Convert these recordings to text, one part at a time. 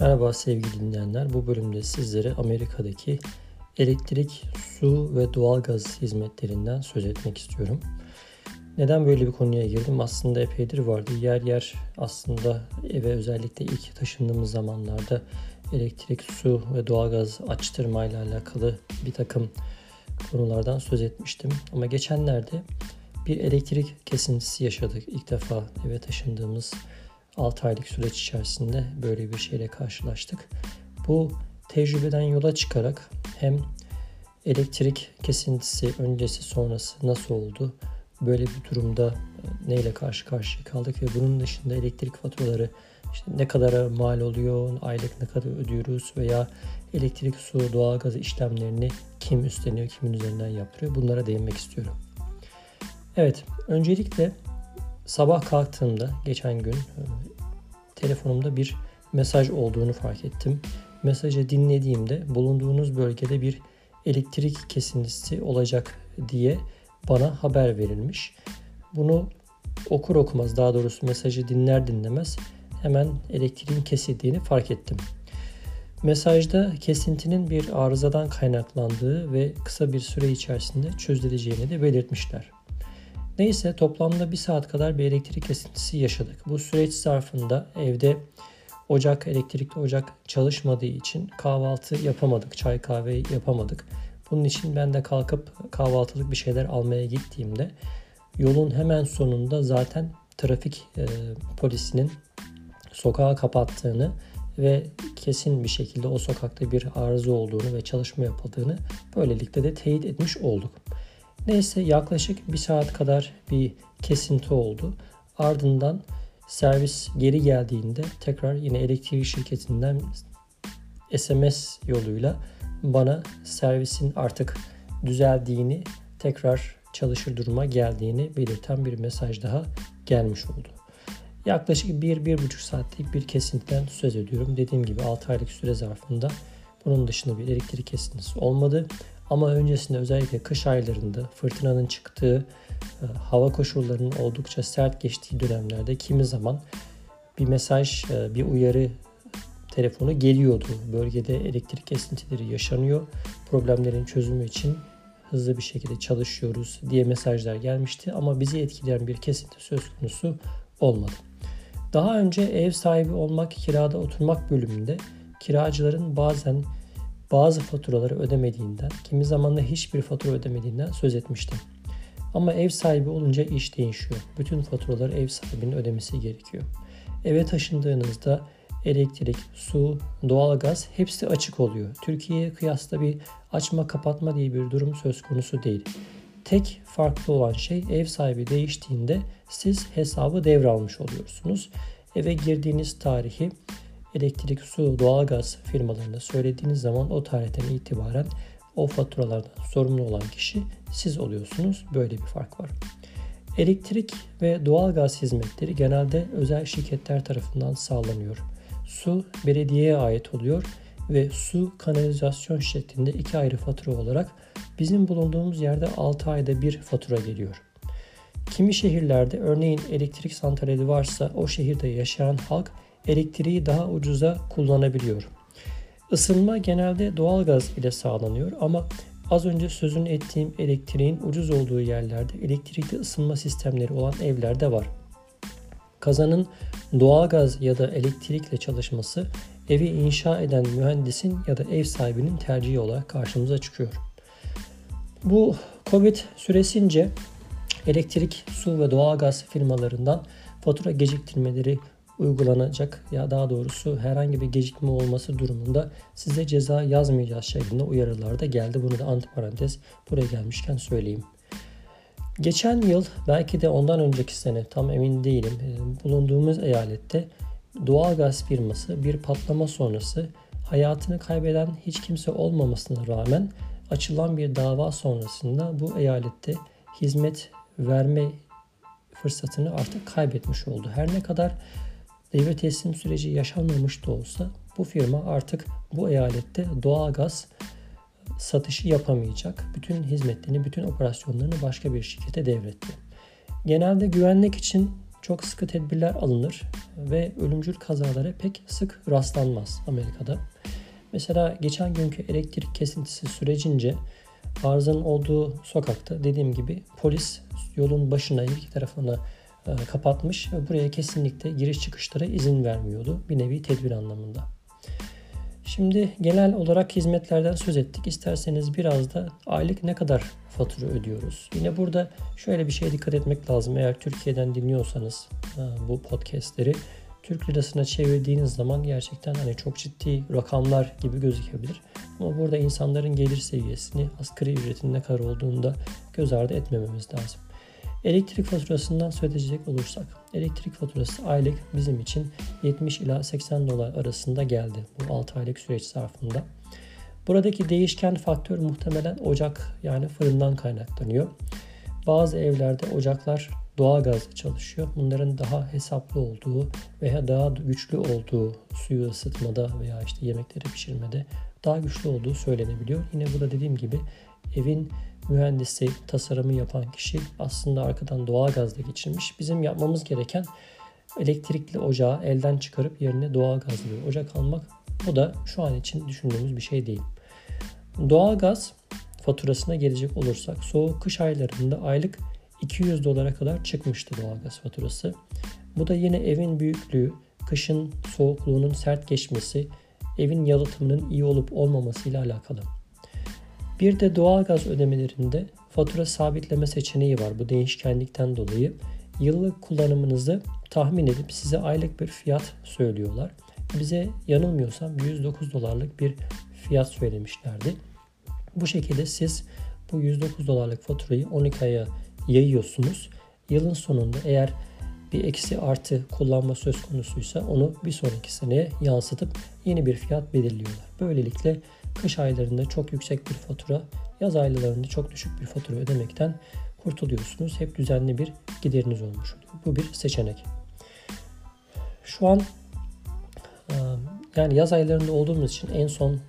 Merhaba sevgili dinleyenler. Bu bölümde sizlere Amerika'daki elektrik, su ve doğalgaz hizmetlerinden söz etmek istiyorum. Neden böyle bir konuya girdim? Aslında epeydir vardı. Yer yer aslında eve özellikle ilk taşındığımız zamanlarda elektrik, su ve doğalgaz açtırmayla alakalı bir takım konulardan söz etmiştim. Ama geçenlerde bir elektrik kesintisi yaşadık. İlk defa eve taşındığımız 6 aylık süreç içerisinde böyle bir şeyle karşılaştık. Bu tecrübeden yola çıkarak hem elektrik kesintisi öncesi sonrası nasıl oldu? Böyle bir durumda e, neyle karşı karşıya kaldık ve bunun dışında elektrik faturaları işte ne kadar mal oluyor, aylık ne kadar ödüyoruz veya elektrik, su, doğalgaz işlemlerini kim üstleniyor, kimin üzerinden yaptırıyor bunlara değinmek istiyorum. Evet, öncelikle sabah kalktığımda geçen gün e, telefonumda bir mesaj olduğunu fark ettim. Mesajı dinlediğimde bulunduğunuz bölgede bir elektrik kesintisi olacak diye bana haber verilmiş. Bunu okur okumaz daha doğrusu mesajı dinler dinlemez hemen elektriğin kesildiğini fark ettim. Mesajda kesintinin bir arızadan kaynaklandığı ve kısa bir süre içerisinde çözüleceğini de belirtmişler. Neyse toplamda bir saat kadar bir elektrik kesintisi yaşadık. Bu süreç zarfında evde ocak, elektrikli ocak çalışmadığı için kahvaltı yapamadık, çay kahve yapamadık. Bunun için ben de kalkıp kahvaltılık bir şeyler almaya gittiğimde yolun hemen sonunda zaten trafik e, polisinin sokağı kapattığını ve kesin bir şekilde o sokakta bir arıza olduğunu ve çalışma yapıldığını böylelikle de teyit etmiş olduk. Neyse yaklaşık bir saat kadar bir kesinti oldu. Ardından servis geri geldiğinde tekrar yine elektrik şirketinden SMS yoluyla bana servisin artık düzeldiğini, tekrar çalışır duruma geldiğini belirten bir mesaj daha gelmiş oldu. Yaklaşık 1-1,5 saatlik bir kesintiden söz ediyorum. Dediğim gibi 6 aylık süre zarfında bunun dışında bir elektrik kesintisi olmadı. Ama öncesinde özellikle kış aylarında fırtınanın çıktığı, e, hava koşullarının oldukça sert geçtiği dönemlerde kimi zaman bir mesaj, e, bir uyarı telefonu geliyordu. Bölgede elektrik kesintileri yaşanıyor. Problemlerin çözümü için hızlı bir şekilde çalışıyoruz diye mesajlar gelmişti ama bizi etkileyen bir kesinti söz konusu olmadı. Daha önce ev sahibi olmak, kirada oturmak bölümünde kiracıların bazen bazı faturaları ödemediğinden, kimi zaman da hiçbir fatura ödemediğinden söz etmiştim. Ama ev sahibi olunca iş değişiyor. Bütün faturaları ev sahibinin ödemesi gerekiyor. Eve taşındığınızda elektrik, su, doğalgaz hepsi açık oluyor. Türkiye'ye kıyasla bir açma kapatma diye bir durum söz konusu değil. Tek farklı olan şey ev sahibi değiştiğinde siz hesabı devralmış oluyorsunuz. Eve girdiğiniz tarihi elektrik, su, doğalgaz firmalarına söylediğiniz zaman o tarihten itibaren o faturalardan sorumlu olan kişi siz oluyorsunuz. Böyle bir fark var. Elektrik ve doğalgaz hizmetleri genelde özel şirketler tarafından sağlanıyor. Su belediyeye ait oluyor ve su kanalizasyon şeklinde iki ayrı fatura olarak bizim bulunduğumuz yerde 6 ayda bir fatura geliyor. Kimi şehirlerde örneğin elektrik santrali varsa o şehirde yaşayan halk elektriği daha ucuza kullanabiliyor. Isınma genelde doğalgaz ile sağlanıyor ama az önce sözünü ettiğim elektriğin ucuz olduğu yerlerde elektrikli ısınma sistemleri olan evlerde var. Kazanın doğalgaz ya da elektrikle çalışması evi inşa eden mühendisin ya da ev sahibinin tercihi olarak karşımıza çıkıyor. Bu Covid süresince elektrik, su ve doğalgaz firmalarından fatura geciktirmeleri uygulanacak ya daha doğrusu herhangi bir gecikme olması durumunda size ceza yazmayacağız şeklinde uyarılar da geldi. Bunu da antiparantez buraya gelmişken söyleyeyim. Geçen yıl belki de ondan önceki sene tam emin değilim e, bulunduğumuz eyalette doğalgaz firması bir patlama sonrası hayatını kaybeden hiç kimse olmamasına rağmen açılan bir dava sonrasında bu eyalette hizmet verme fırsatını artık kaybetmiş oldu. Her ne kadar devre teslim süreci yaşanmamış da olsa bu firma artık bu eyalette doğalgaz satışı yapamayacak. Bütün hizmetlerini, bütün operasyonlarını başka bir şirkete devretti. Genelde güvenlik için çok sıkı tedbirler alınır ve ölümcül kazalara pek sık rastlanmaz Amerika'da. Mesela geçen günkü elektrik kesintisi sürecince arızanın olduğu sokakta dediğim gibi polis yolun başına iki tarafına e, kapatmış ve buraya kesinlikle giriş çıkışlara izin vermiyordu. Bir nevi tedbir anlamında. Şimdi genel olarak hizmetlerden söz ettik. İsterseniz biraz da aylık ne kadar fatura ödüyoruz? Yine burada şöyle bir şeye dikkat etmek lazım. Eğer Türkiye'den dinliyorsanız e, bu podcastleri Türk lirasına çevirdiğiniz zaman gerçekten hani çok ciddi rakamlar gibi gözükebilir. Ama burada insanların gelir seviyesini, asgari ücretin ne kadar olduğunu da göz ardı etmememiz lazım. Elektrik faturasından söz edecek olursak, elektrik faturası aylık bizim için 70 ila 80 dolar arasında geldi bu 6 aylık süreç zarfında. Buradaki değişken faktör muhtemelen ocak yani fırından kaynaklanıyor. Bazı evlerde ocaklar doğal gazla çalışıyor. Bunların daha hesaplı olduğu veya daha güçlü olduğu suyu ısıtmada veya işte yemekleri pişirmede daha güçlü olduğu söylenebiliyor. Yine burada dediğim gibi evin mühendisi, tasarımı yapan kişi aslında arkadan doğal gazla geçirmiş. Bizim yapmamız gereken elektrikli ocağı elden çıkarıp yerine doğal gazlı bir ocak almak. Bu da şu an için düşündüğümüz bir şey değil. Doğal gaz faturasına gelecek olursak soğuk kış aylarında aylık 200 dolara kadar çıkmıştı doğalgaz faturası. Bu da yine evin büyüklüğü, kışın soğukluğunun sert geçmesi, evin yalıtımının iyi olup olmaması ile alakalı. Bir de doğalgaz ödemelerinde fatura sabitleme seçeneği var bu değişkenlikten dolayı. Yıllık kullanımınızı tahmin edip size aylık bir fiyat söylüyorlar. Bize yanılmıyorsam 109 dolarlık bir fiyat söylemişlerdi. Bu şekilde siz bu 109 dolarlık faturayı 12 aya yayıyorsunuz. Yılın sonunda eğer bir eksi artı kullanma söz konusuysa onu bir sonraki seneye yansıtıp yeni bir fiyat belirliyorlar. Böylelikle kış aylarında çok yüksek bir fatura, yaz aylarında çok düşük bir fatura ödemekten kurtuluyorsunuz. Hep düzenli bir gideriniz olmuş oluyor. Bu bir seçenek. Şu an yani yaz aylarında olduğumuz için en son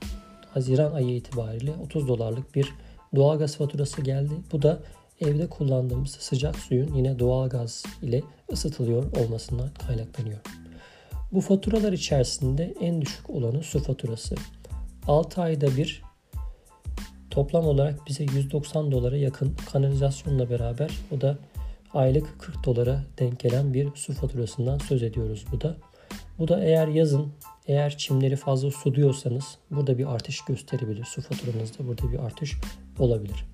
Haziran ayı itibariyle 30 dolarlık bir doğalgaz faturası geldi. Bu da evde kullandığımız sıcak suyun yine doğal gaz ile ısıtılıyor olmasından kaynaklanıyor. Bu faturalar içerisinde en düşük olanı su faturası. 6 ayda bir toplam olarak bize 190 dolara yakın kanalizasyonla beraber o da aylık 40 dolara denk gelen bir su faturasından söz ediyoruz bu da. Bu da eğer yazın eğer çimleri fazla suluyorsanız burada bir artış gösterebilir. Su faturanızda burada bir artış olabilir.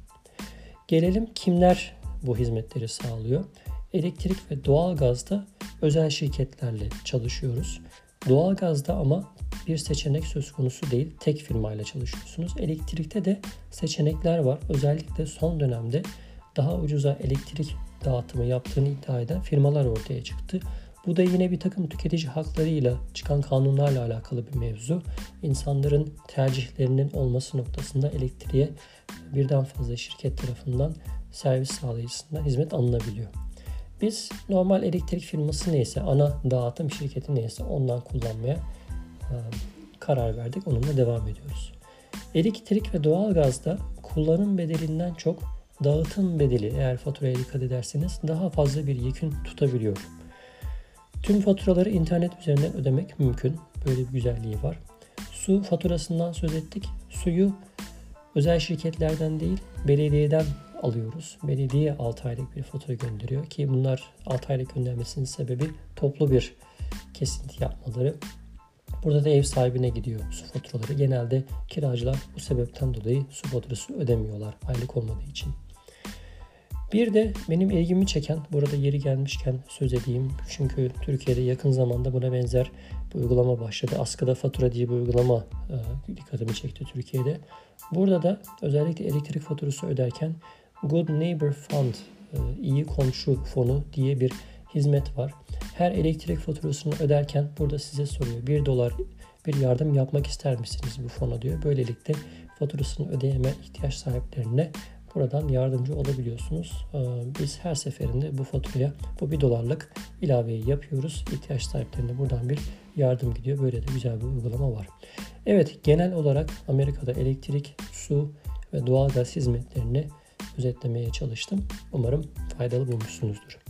Gelelim kimler bu hizmetleri sağlıyor? Elektrik ve doğalgazda özel şirketlerle çalışıyoruz. Doğalgazda ama bir seçenek söz konusu değil. Tek firmayla çalışıyorsunuz. Elektrikte de seçenekler var. Özellikle son dönemde daha ucuza elektrik dağıtımı yaptığını iddia eden firmalar ortaya çıktı. Bu da yine bir takım tüketici haklarıyla çıkan kanunlarla alakalı bir mevzu. İnsanların tercihlerinin olması noktasında elektriğe birden fazla şirket tarafından servis sağlayıcısından hizmet alınabiliyor. Biz normal elektrik firması neyse, ana dağıtım şirketi neyse ondan kullanmaya e, karar verdik. Onunla devam ediyoruz. Elektrik ve doğalgazda kullanım bedelinden çok dağıtım bedeli eğer faturaya dikkat ederseniz daha fazla bir yekün tutabiliyor. Tüm faturaları internet üzerinden ödemek mümkün. Böyle bir güzelliği var. Su faturasından söz ettik. Suyu özel şirketlerden değil belediyeden alıyoruz. Belediye 6 aylık bir fatura gönderiyor ki bunlar 6 aylık göndermesinin sebebi toplu bir kesinti yapmaları. Burada da ev sahibine gidiyor su faturaları. Genelde kiracılar bu sebepten dolayı su faturası ödemiyorlar aylık olmadığı için. Bir de benim ilgimi çeken, burada yeri gelmişken söz edeyim. Çünkü Türkiye'de yakın zamanda buna benzer bir uygulama başladı. Askıda fatura diye bir uygulama e, dikkatimi çekti Türkiye'de. Burada da özellikle elektrik faturası öderken Good Neighbor Fund, e, iyi komşu fonu diye bir hizmet var. Her elektrik faturasını öderken burada size soruyor. 1 dolar bir yardım yapmak ister misiniz bu fona diyor. Böylelikle faturasını ödeyeme ihtiyaç sahiplerine buradan yardımcı olabiliyorsunuz. Ee, biz her seferinde bu faturaya bu 1 dolarlık ilaveyi yapıyoruz. İhtiyaç sahiplerine buradan bir yardım gidiyor. Böyle de güzel bir uygulama var. Evet genel olarak Amerika'da elektrik, su ve doğal gaz hizmetlerini özetlemeye çalıştım. Umarım faydalı bulmuşsunuzdur.